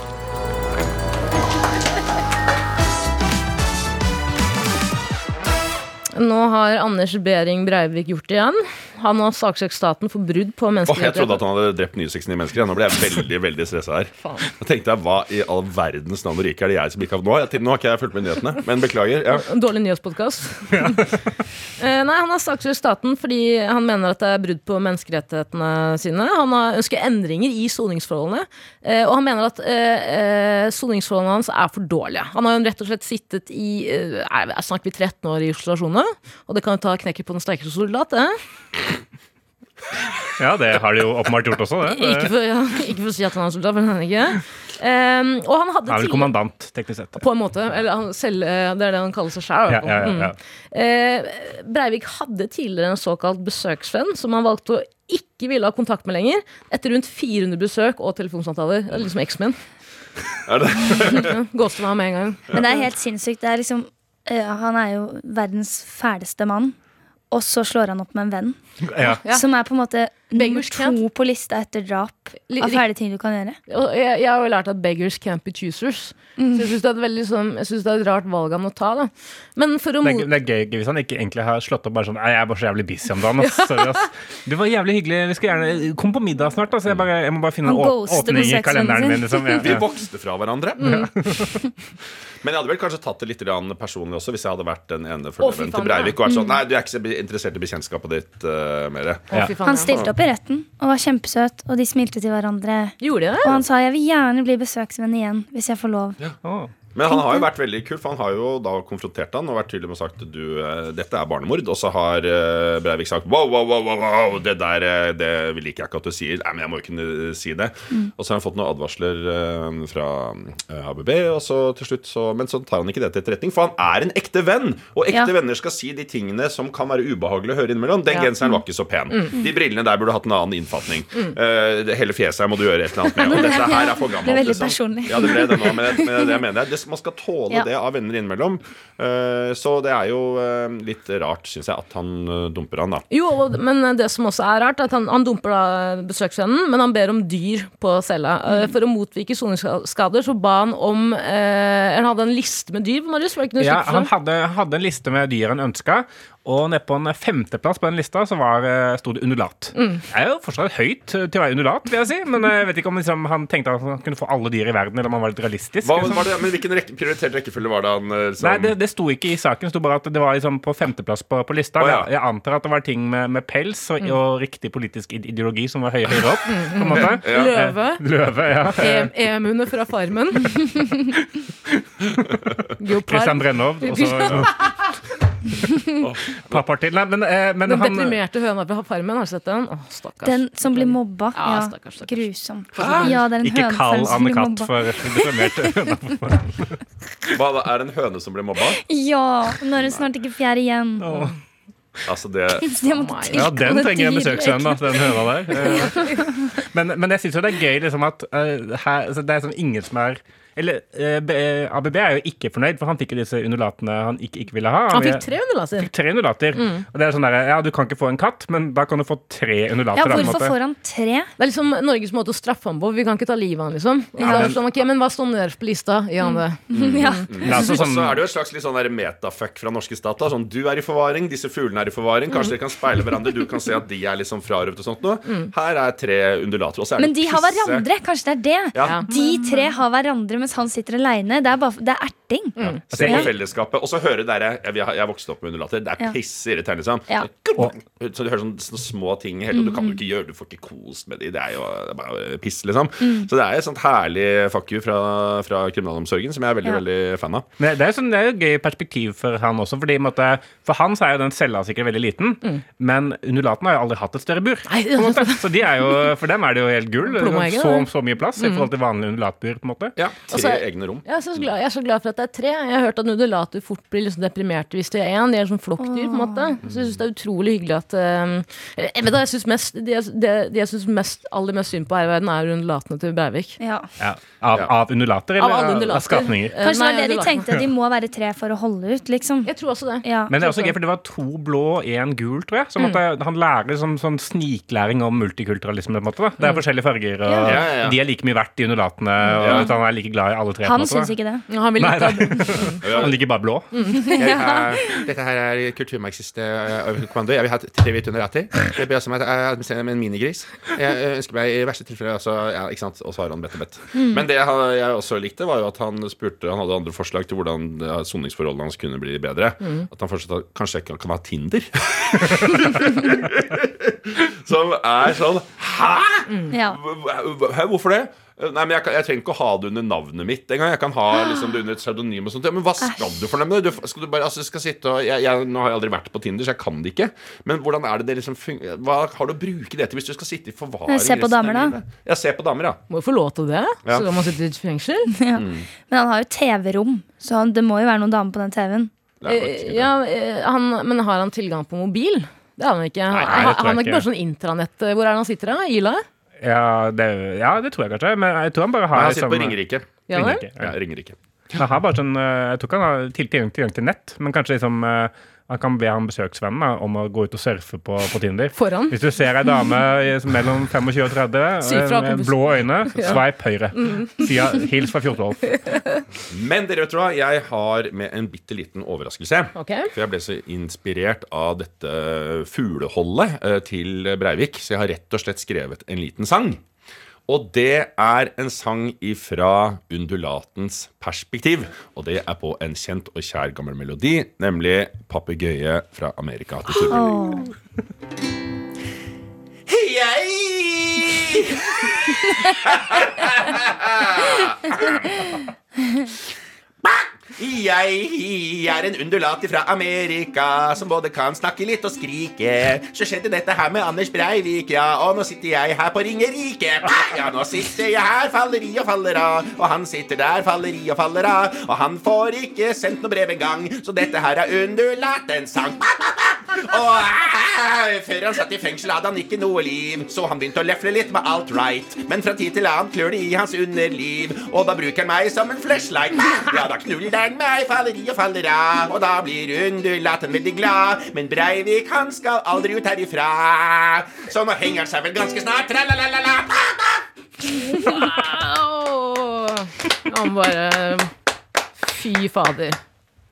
[SPEAKER 3] Nå har Anders Behring Breivik gjort det igjen. Han har saksøkt staten for brudd på
[SPEAKER 5] Åh, jeg trodde at han hadde drept 69 mennesker. Nå ble jeg veldig veldig stressa her.
[SPEAKER 3] Faen.
[SPEAKER 5] Da tenkte jeg, Hva i all verdens navn og rike er det jeg som ikke har Nå, jeg- nå har ikke jeg fulgt med nyhetene, men beklager. ja
[SPEAKER 3] En dårlig nyhetspodkast. Ja. Nei, Han har saksøkt staten fordi han mener at det er brudd på menneskerettighetene sine. Han har ønsker endringer i soningsforholdene, eh, og han mener at eh, eh, soningsforholdene hans er for dårlige. Han har jo rett og slett sittet i eh, er, er snakker vi 13 år i isolasjoner, og det kan jo ta knekken på den sterkeste soldat. det.
[SPEAKER 4] Ja, det har de jo åpenbart gjort også. det.
[SPEAKER 3] Ikke for, ja, ikke for å si at han er soldat, men han er ikke. Um, og han hadde
[SPEAKER 4] Han er vel kommandant, teknisk sett.
[SPEAKER 3] På en måte. Eller han selv, eh, det er det han kaller seg sjøl.
[SPEAKER 4] Ja, ja, ja, ja.
[SPEAKER 3] Eh, Breivik hadde tidligere en såkalt besøksvenn som han valgte å ikke ville ha kontakt med lenger. Etter rundt 400 besøk og telefonsamtaler. Er Liksom X-Men.
[SPEAKER 5] Er det?
[SPEAKER 3] Meg med en gang.
[SPEAKER 2] Men det er helt sinnssykt. Det er liksom, uh, han er jo verdens fæleste mann. Og så slår han opp med en venn.
[SPEAKER 4] Ja.
[SPEAKER 3] Ja.
[SPEAKER 2] Som er på en måte nummer to på lista etter drap av fæle ting du kan gjøre.
[SPEAKER 3] Og jeg, jeg har jo lært at beggars can't be choosers. Så jeg syns det, er et veldig sånn- jeg synes det er et rart valg han må ta. Da. Men for å
[SPEAKER 4] Det er, det er gøy hvis han ikke egentlig har slått opp bare sånn jeg er bare så jævlig busy om dagen. Ass. Sorry, ass. Det var jævlig hyggelig. Vi skal gjerne Kom på middag snart. Altså. Jeg, bare, jeg må bare finne en åpning i kalenderen min. Liksom. Ja,
[SPEAKER 5] Vi vokste fra hverandre. Men jeg hadde vel kanskje tatt det litt grann personlig også, hvis jeg hadde vært den ene
[SPEAKER 3] faen,
[SPEAKER 5] til Breivik. Og vært sånn, nei, du er ikke så interessert i bekjentskapet ditt uh, mer.
[SPEAKER 3] Ja.
[SPEAKER 2] Han stilte opp retten og var kjempesøt, og de smilte til hverandre.
[SPEAKER 3] Gjorde de
[SPEAKER 2] Og han sa jeg vil gjerne bli besøksvenn igjen hvis jeg får lov.
[SPEAKER 4] Å.
[SPEAKER 5] Men han har jo vært veldig kul, for han har jo da konfrontert han og vært tydelig med sagt du, eh, dette er barnemord. Og så har eh, Breivik sagt wow, wow, wow, wow, det der eh, det liker jeg ikke at du sier. Nei, men jeg må jo kunne si det. Og så har han fått noen advarsler fra ABB, og så til slutt så Men så tar han ikke det til etterretning, for han er en ekte venn. Og ekte
[SPEAKER 2] Ja.
[SPEAKER 5] venner skal si de tingene som kan være ubehagelige å høre innimellom. Den
[SPEAKER 3] Ja.
[SPEAKER 5] genseren var ikke så pen. De brillene der burde hatt en annen innfatning. Mm. hele fjeset her må du gjøre et eller annet med. Og dette her er for gammelt.
[SPEAKER 2] Det er veldig
[SPEAKER 5] liksom.
[SPEAKER 2] personlig.
[SPEAKER 5] Ja, det ble det nå, men, men det mener jeg. Det, man skal tåle
[SPEAKER 2] Ja.
[SPEAKER 5] det av venner innimellom. Eh, så det er jo eh, litt rart, syns jeg, at han eh, dumper han, da.
[SPEAKER 3] Jo, men det som også er rart, er at han, han dumper da besøksvennen, men han ber om dyr på cella. Mm. For å motvike soningsskader så ba han om eh, Han hadde en liste med dyr, Marius? Var det ikke noe
[SPEAKER 4] Ja, han hadde, hadde en liste med dyr han ønska, og nede på en femteplass på den lista så var, eh, sto det undulat.
[SPEAKER 3] Mm.
[SPEAKER 4] Det er jo fortsatt høyt til å være undulat, vil jeg si, men eh, jeg vet ikke om liksom, han tenkte at han kunne få alle dyr i verden, eller om han var litt realistisk.
[SPEAKER 5] Hva,
[SPEAKER 4] liksom.
[SPEAKER 5] var det, men Hvilken rekke, prioritert rekkefølge var det han eh, liksom
[SPEAKER 4] Nei, det, det sto ikke i saken. Det sto bare at det var liksom på femteplass på, på lista.
[SPEAKER 5] Oh, ja.
[SPEAKER 4] jeg, jeg antar at det var ting med, med pels og,
[SPEAKER 3] Mm.
[SPEAKER 4] og riktig politisk ideologi som var høyere, høyere opp. På en måte.
[SPEAKER 3] Løve.
[SPEAKER 4] Eh, Løve, ja.
[SPEAKER 3] E- Emuene fra Farmen.
[SPEAKER 4] Christian
[SPEAKER 3] Geopard.
[SPEAKER 4] Brennov. Og så Pappaer til. Nei, men, eh, men
[SPEAKER 3] Den
[SPEAKER 4] han
[SPEAKER 3] deprimerte høna fra Farmen, har du sett den? Å, stakkars.
[SPEAKER 2] Den som blir mobba.
[SPEAKER 3] Ja,
[SPEAKER 2] Ja,
[SPEAKER 3] stakkars, stakkars.
[SPEAKER 2] Grusom. Ja, det er en
[SPEAKER 4] Ikke kall
[SPEAKER 2] hønefellen som
[SPEAKER 4] Anne
[SPEAKER 2] blir
[SPEAKER 4] Katt
[SPEAKER 2] mobba.
[SPEAKER 4] for deprimert.
[SPEAKER 5] Hva, da? er det en høne som blir mobba?
[SPEAKER 2] Ja, nå er det snart ikke fjær igjen.
[SPEAKER 5] Altså, det
[SPEAKER 2] Så jeg måtte
[SPEAKER 4] Ja, den trenger en
[SPEAKER 2] dyr.
[SPEAKER 4] da, den høna der. Eh, Men, men jeg syns jo det er gøy liksom at eh, her, altså, det er sånn ingen som er eller eh, eh, ABB er jo ikke fornøyd, for han fikk jo disse undulatene han ikke, ikke ville ha.
[SPEAKER 3] Han fikk tre undulater.
[SPEAKER 4] fikk tre undulater. Og det er sånn der, ja, du kan ikke få en katt, men da kan du få tre undulater.
[SPEAKER 2] Ja, hvorfor får han tre?
[SPEAKER 3] Det er liksom Norges måte å straffe ham på. Vi kan ikke ta livet av ham, liksom. Ja, er sånn, okay, men hva står nederst på lista? Gjør han det.
[SPEAKER 2] Ja.
[SPEAKER 4] Det er altså sånn,
[SPEAKER 5] så er det jo et slags litt sånn metafuck fra norske stat. da. Sånn, du er i forvaring, disse fuglene er i forvaring. Kanskje dere kan speile hverandre. Du kan se at de er liksom frarøvet og sånt noe. Her er tre undulater. Og så er det
[SPEAKER 2] Men de har hverandre. Kanskje det er det.
[SPEAKER 5] Ja.
[SPEAKER 2] De tre har hverandre mens han sitter aleine. Det er, bare, det er erting.
[SPEAKER 5] Se på
[SPEAKER 2] Ja.
[SPEAKER 5] fellesskapet. Og så høre dere Jeg, jeg har vokst opp med undulater. Det er
[SPEAKER 2] piss
[SPEAKER 5] irriterende. Liksom.
[SPEAKER 2] Ja.
[SPEAKER 5] Så du hører sånne, sånne små ting hele tiden. Du kan jo ikke gjøre Du får ikke kost med de. Det er jo det er bare piss, liksom.
[SPEAKER 2] Mm.
[SPEAKER 5] Så det er et sånt herlig fuck you fra, fra kriminalomsorgen som jeg er veldig,
[SPEAKER 2] Ja.
[SPEAKER 5] veldig fan av.
[SPEAKER 4] Men det er, sånn, det er jo et gøy perspektiv for han også. Fordi, måtte, for han så er jo den cella sikkert veldig liten, men undulatene har jo aldri hatt et større bur.
[SPEAKER 3] Nei.
[SPEAKER 4] Så de er jo, for dem er det jo helt gull. Så, så mye plass i forhold til vanlig undulatbur. på en måte
[SPEAKER 5] Ja, Tre
[SPEAKER 3] Altså,
[SPEAKER 5] egne rom.
[SPEAKER 3] Jeg er, så glad, jeg er så glad for at det er tre. Jeg har hørt at nudelater fort blir liksom deprimerte hvis det er én. De er sånn flokkdyr, på en måte. Så jeg syns det er utrolig hyggelig at um, jeg vet da, jeg synes mest, De, jeg- de, de jeg syns aller mest synd på her i verden, er undulatene til Breivik.
[SPEAKER 2] Ja.
[SPEAKER 4] Ja. Av, av undulater, eller av, av skapninger?
[SPEAKER 3] Eh,
[SPEAKER 2] Kanskje det var det de tenkte. De må være tre for å holde ut, liksom.
[SPEAKER 3] Jeg tror også det.
[SPEAKER 2] Ja.
[SPEAKER 4] Men det er også gøy, for det var to blå og én gul, tror jeg. Så
[SPEAKER 3] Mm.
[SPEAKER 4] han lærer sånn, sånn sniklæring om multikulturalisme. på en måte, da. Det er forskjellige farger, og
[SPEAKER 5] Ja, ja, ja.
[SPEAKER 4] de er like mye verdt, de undulatene. Og
[SPEAKER 5] Ja.
[SPEAKER 4] at han er like glad i alle tre.
[SPEAKER 2] Han syns ikke det.
[SPEAKER 3] Han vil
[SPEAKER 4] Nei,
[SPEAKER 3] ikke
[SPEAKER 4] nei. Han liker bare blå.
[SPEAKER 5] dette her er kulturmarxist uh, kommando. Jeg vil ha tre hvite undulater. Det blir også meg uh, med en minigris. Jeg ønsker meg i verste tilfelle altså, ja, ikke sant? Og så har han bedt og bedt. Men det jeg også likte, var jo at han spurte Han hadde andre forslag til hvordan soningsforholdene hans kunne bli bedre. At han fortsatt at kanskje ikke kan ha Tinder. Som er sånn Hæ?!
[SPEAKER 2] Ja.
[SPEAKER 5] Hæ, Hvorfor det? Nei, men jeg, kan, jeg trenger ikke å ha det under navnet mitt engang. Jeg kan ha liksom, det under et pseudonym. og sånt. Ja, men hva skal du for noe med det? Du, skal du bare, altså, skal sitte og, jeg, jeg, nå har jeg aldri vært på Tinder, så jeg kan det ikke. Men hvordan er det det liksom Hva har du å bruke det til hvis du skal sitte i forvaring?
[SPEAKER 2] Se på damer, da.
[SPEAKER 5] Ja, se på damer, ja.
[SPEAKER 3] Må jo få lov til det.
[SPEAKER 5] Ja.
[SPEAKER 3] Så kan man sitte i fengsel.
[SPEAKER 2] Ja. Men han har jo TV-rom, så han, det må jo være noen damer på den TV-en.
[SPEAKER 5] Er
[SPEAKER 3] Eh, Ja, eh, han, men har han tilgang på mobil? Det har han ikke.
[SPEAKER 4] Nei,
[SPEAKER 3] han, han har
[SPEAKER 4] ikke.
[SPEAKER 3] ikke bare sånn intranett. Hvor er det han sitter da? Ila?
[SPEAKER 4] Ja det, ja, det tror jeg kanskje. Men jeg tror han bare
[SPEAKER 5] Nei,
[SPEAKER 4] har
[SPEAKER 5] han sitter på Ringerike.
[SPEAKER 3] Ja.
[SPEAKER 4] Ringerike,
[SPEAKER 5] Ja. Ringerike.
[SPEAKER 4] Han har bare sånn eh, Jeg tror ikke han har til- tilgang, tilgang til nett, men kanskje liksom eh, han kan be han besøksvennen da, om å gå ut og surfe på, på Tinder.
[SPEAKER 3] Foran?
[SPEAKER 4] Hvis du ser ei dame i- mellom 25 og 30,
[SPEAKER 3] fra,
[SPEAKER 4] eh, med blå øyne, sveip høyre. Si hils fra 1412.
[SPEAKER 5] Men dere vet du hva, jeg har med en bitte liten overraskelse.
[SPEAKER 3] Okay.
[SPEAKER 5] For jeg ble så inspirert av dette fugleholdet eh, til Breivik, så jeg har rett og slett skrevet en liten sang. Og det er en sang ifra undulatens perspektiv. Og det er på en kjent og kjær gammel melodi, nemlig 'Papegøye fra Amerika til Turbulent'.
[SPEAKER 2] Åh.
[SPEAKER 5] jeg Jeg er en undulat fra Amerika som både kan snakke litt og skrike. Så skjedde dette her med Anders Breivik, ja, og nå sitter jeg her på Ringerike. Ja, nå sitter jeg her, faller i og faller av, og han sitter der, faller i og faller av, og han får ikke sendt noe brev engang, så dette her er undulatens sang. Og eh, før han satt i fengsel, hadde han ikke noe liv, så han begynte å lefle litt med alt right. Men fra tid til annen klør det i hans underliv, og da bruker han meg som en flashlight. Ja, da knuller meg, faller i og faller av, og da blir undulaten veldig glad. Men Breivik, han skal aldri ut herifra, så nå henger han seg vel ganske snart. Tralalala.
[SPEAKER 3] Wow. Han bare Fy fader.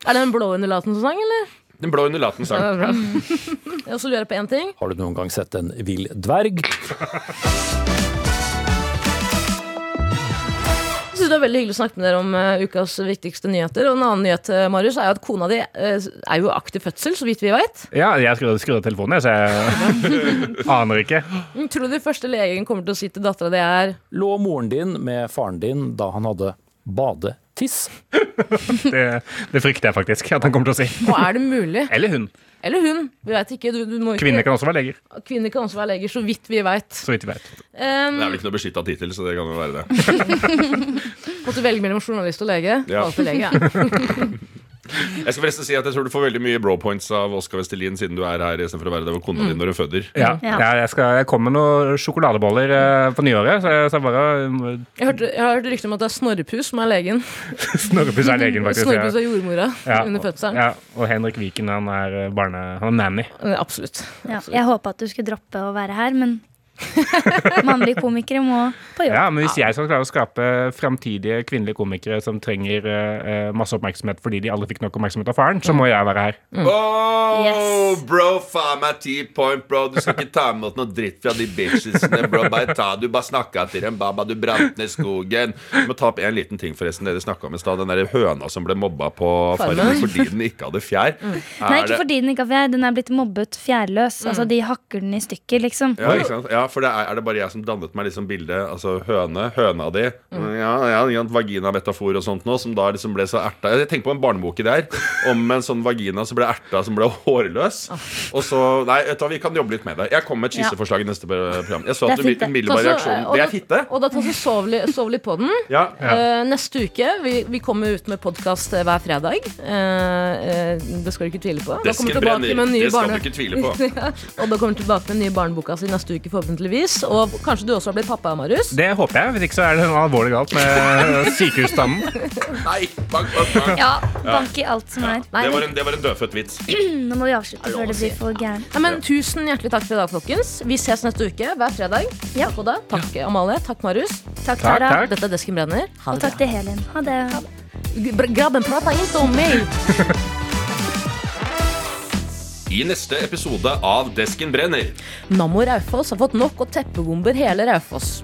[SPEAKER 3] Er det en blå undulaten-sang, eller?
[SPEAKER 5] Den blå undulaten
[SPEAKER 3] Ja,
[SPEAKER 5] sang.
[SPEAKER 3] det er bra. Jeg også lurer på én ting.
[SPEAKER 7] Har du noen gang sett en vill dverg?
[SPEAKER 3] Det var veldig hyggelig å snakke med dere om uh, ukas viktigste nyheter. Og en annen nyhet, eh, Marius, er jo at kona di uh, er jo aktiv fødsel, så vidt vi vet.
[SPEAKER 4] Ja, jeg skrudde av telefonen, jeg, så jeg aner ikke.
[SPEAKER 3] Tror du første legen kommer til å si til dattera di er
[SPEAKER 7] Lå moren din med faren din da han hadde badetiss?
[SPEAKER 4] Det, det frykter jeg faktisk at han kommer til å si.
[SPEAKER 3] Og er det mulig?
[SPEAKER 4] Eller hun.
[SPEAKER 3] Eller hun. Vi veit ikke. Du, du må ikke.
[SPEAKER 4] Kvinner kan også være leger,
[SPEAKER 3] Kvinner kan også være leger, så vidt vi veit.
[SPEAKER 4] Um, vet.
[SPEAKER 5] Det er vel ikke noe beskytta tittel, så det kan jo være det.
[SPEAKER 3] Måtte velge mellom journalist og lege.
[SPEAKER 5] Ja.
[SPEAKER 3] Valgte lege, ja.
[SPEAKER 5] Jeg skal forresten si at jeg tror du får veldig mye bro points av Oskar Vestelin siden du er her istedenfor å være der hvor kona di når du føder.
[SPEAKER 4] Ja,
[SPEAKER 2] Ja.
[SPEAKER 4] jeg, skal, jeg kommer med noen sjokoladeboller eh, på nyåret, så jeg skal bare
[SPEAKER 3] Jeg hørte, jeg har hørt rykte om at det er Snorrepus som er legen.
[SPEAKER 4] Snorrepus er legen, faktisk.
[SPEAKER 3] Snorrepus er jordmora
[SPEAKER 4] Ja.
[SPEAKER 3] under fødselen.
[SPEAKER 4] Ja, og Henrik Viken, han er eh, barne... Han er nanny.
[SPEAKER 3] Eh, Absolutt.
[SPEAKER 2] Ja, jeg håpa at du skulle droppe å være her, men mannlige komikere må på jobb.
[SPEAKER 4] Ja, men hvis jeg skal klare å skape framtidige kvinnelige komikere som trenger uh, masse oppmerksomhet fordi de aldri fikk nok oppmerksomhet av faren, så må jeg være her.
[SPEAKER 5] Oh,
[SPEAKER 2] Yes.
[SPEAKER 5] bro, faen meg ti point, bro. Du skal ikke ta imot noe dritt fra de bitchesene, bro. Bare ta, Du bare snakka til dem, baba. Du brant ned skogen. Du må ta opp en liten ting, forresten. Dere snakka om i stad. Den der høna som ble mobba på
[SPEAKER 3] Farmen.
[SPEAKER 5] fordi den ikke hadde fjær.
[SPEAKER 2] Nei,
[SPEAKER 5] Er
[SPEAKER 2] ikke fordi den ikke har fjær. Den er blitt mobbet fjærløs. Altså, de hakker den i stykker, liksom.
[SPEAKER 5] Ja, ikke sant? ja, for det er, er det bare jeg som dannet meg liksom bildet Altså høne, høna di. Ja, ja, ja Vaginametafor og sånt noe, Som da liksom ble så erta. Jeg tenker på en barnebok i der. Om en sånn vagina som ble erta Som ble hårløs. Og så, nei, vet du vi kan jobbe litt med det. Jeg kommer med et skisseforslag i neste program. Jeg så at
[SPEAKER 3] så-
[SPEAKER 5] reaksjonen Det er fitte.
[SPEAKER 3] Og da tar så sov, sov litt på den.
[SPEAKER 5] Ja,
[SPEAKER 3] Eh, neste uke Vi, vi kommer ut med podkast hver fredag. Uh, eh, det skal du ikke tvile på. Vi
[SPEAKER 5] Desken brenner
[SPEAKER 3] med en ny
[SPEAKER 5] Det skal du ikke tvile på.
[SPEAKER 3] Ja, og da kommer vi tilbake med den nye barneboka si neste uke, forhåpentligvis. Og kanskje du også har blitt pappa, Marius?
[SPEAKER 4] Det håper jeg. Hvis ikke så er det noe alvorlig galt med sykehusstanden.
[SPEAKER 5] Nei, bank, bank, bank
[SPEAKER 2] Ja, bank i alt som er.
[SPEAKER 3] Nei,
[SPEAKER 5] det var, en, det var en dødfødt vits
[SPEAKER 2] Nå må vi avslutte før det blir for gærent.
[SPEAKER 3] Nei, men Tusen hjertelig takk for i dag, folkens. Vi ses neste uke hver fredag.
[SPEAKER 2] Ja.
[SPEAKER 3] Takk, Oda. Takk, Amalie. Takk, Marius.
[SPEAKER 2] Takk, Tara.
[SPEAKER 4] takk.
[SPEAKER 3] Dette er Desken Brenner. Ha
[SPEAKER 2] Og takk til Helin. Ha det.
[SPEAKER 3] Grabben, prata ikke om meg!
[SPEAKER 5] I neste episode av Desken brenner
[SPEAKER 3] Nammo Raufoss har fått nok og teppebomber hele Raufoss.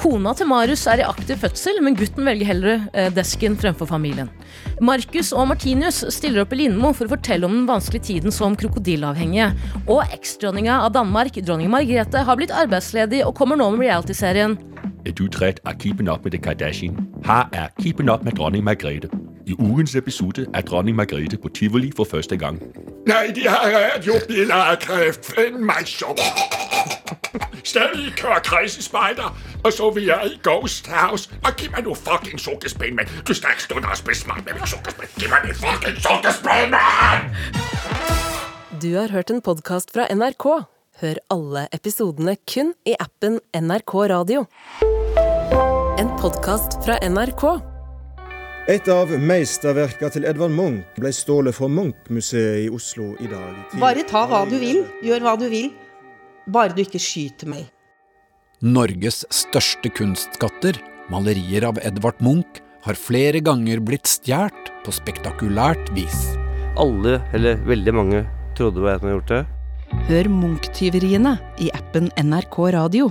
[SPEAKER 3] Kona til Marius er i aktiv fødsel, men gutten velger heller eh, desken fremfor familien. Markus og Martinius stiller opp i Lindmo for å fortelle om den vanskelige tiden som krokodilleavhengige. Og eksdronninga av Danmark, dronning Margrethe, har blitt arbeidsledig og kommer nå med realityserien
[SPEAKER 8] Er du træt av Keeping Up med The Kardashian? Her er Keeping Up med dronning Margrethe. I ugens episode er dronning Margrethe på Tivoli for første gang.
[SPEAKER 9] Nej, de har radiobiler af kræften, mig så. Stadig kører kredsespejder, og så vi er i Ghost House. Og giv mig nu fucking sukkerspænd, mand. Du skal ikke stå der og spise smart med min sukkerspænd. Giv mig min fucking sukkerspænd, mand!
[SPEAKER 10] Du har hørt en podkast fra NRK. Hør alle episodene kun i appen NRK Radio. En podkast fra NRK.
[SPEAKER 11] Et av meisterverka til Edvard Munch ble stålet fra Munch-museet i Oslo i dag.
[SPEAKER 12] Bare ta hva du vil, gjør hva du vil. Bare du ikke skyter meg.
[SPEAKER 13] Norges største kunstskatter, malerier av Edvard Munch, har flere ganger blitt stjålet på spektakulært vis.
[SPEAKER 14] Alle, eller veldig mange, trodde jeg hadde gjort det.
[SPEAKER 12] Hør Munch-tyveriene i appen NRK Radio.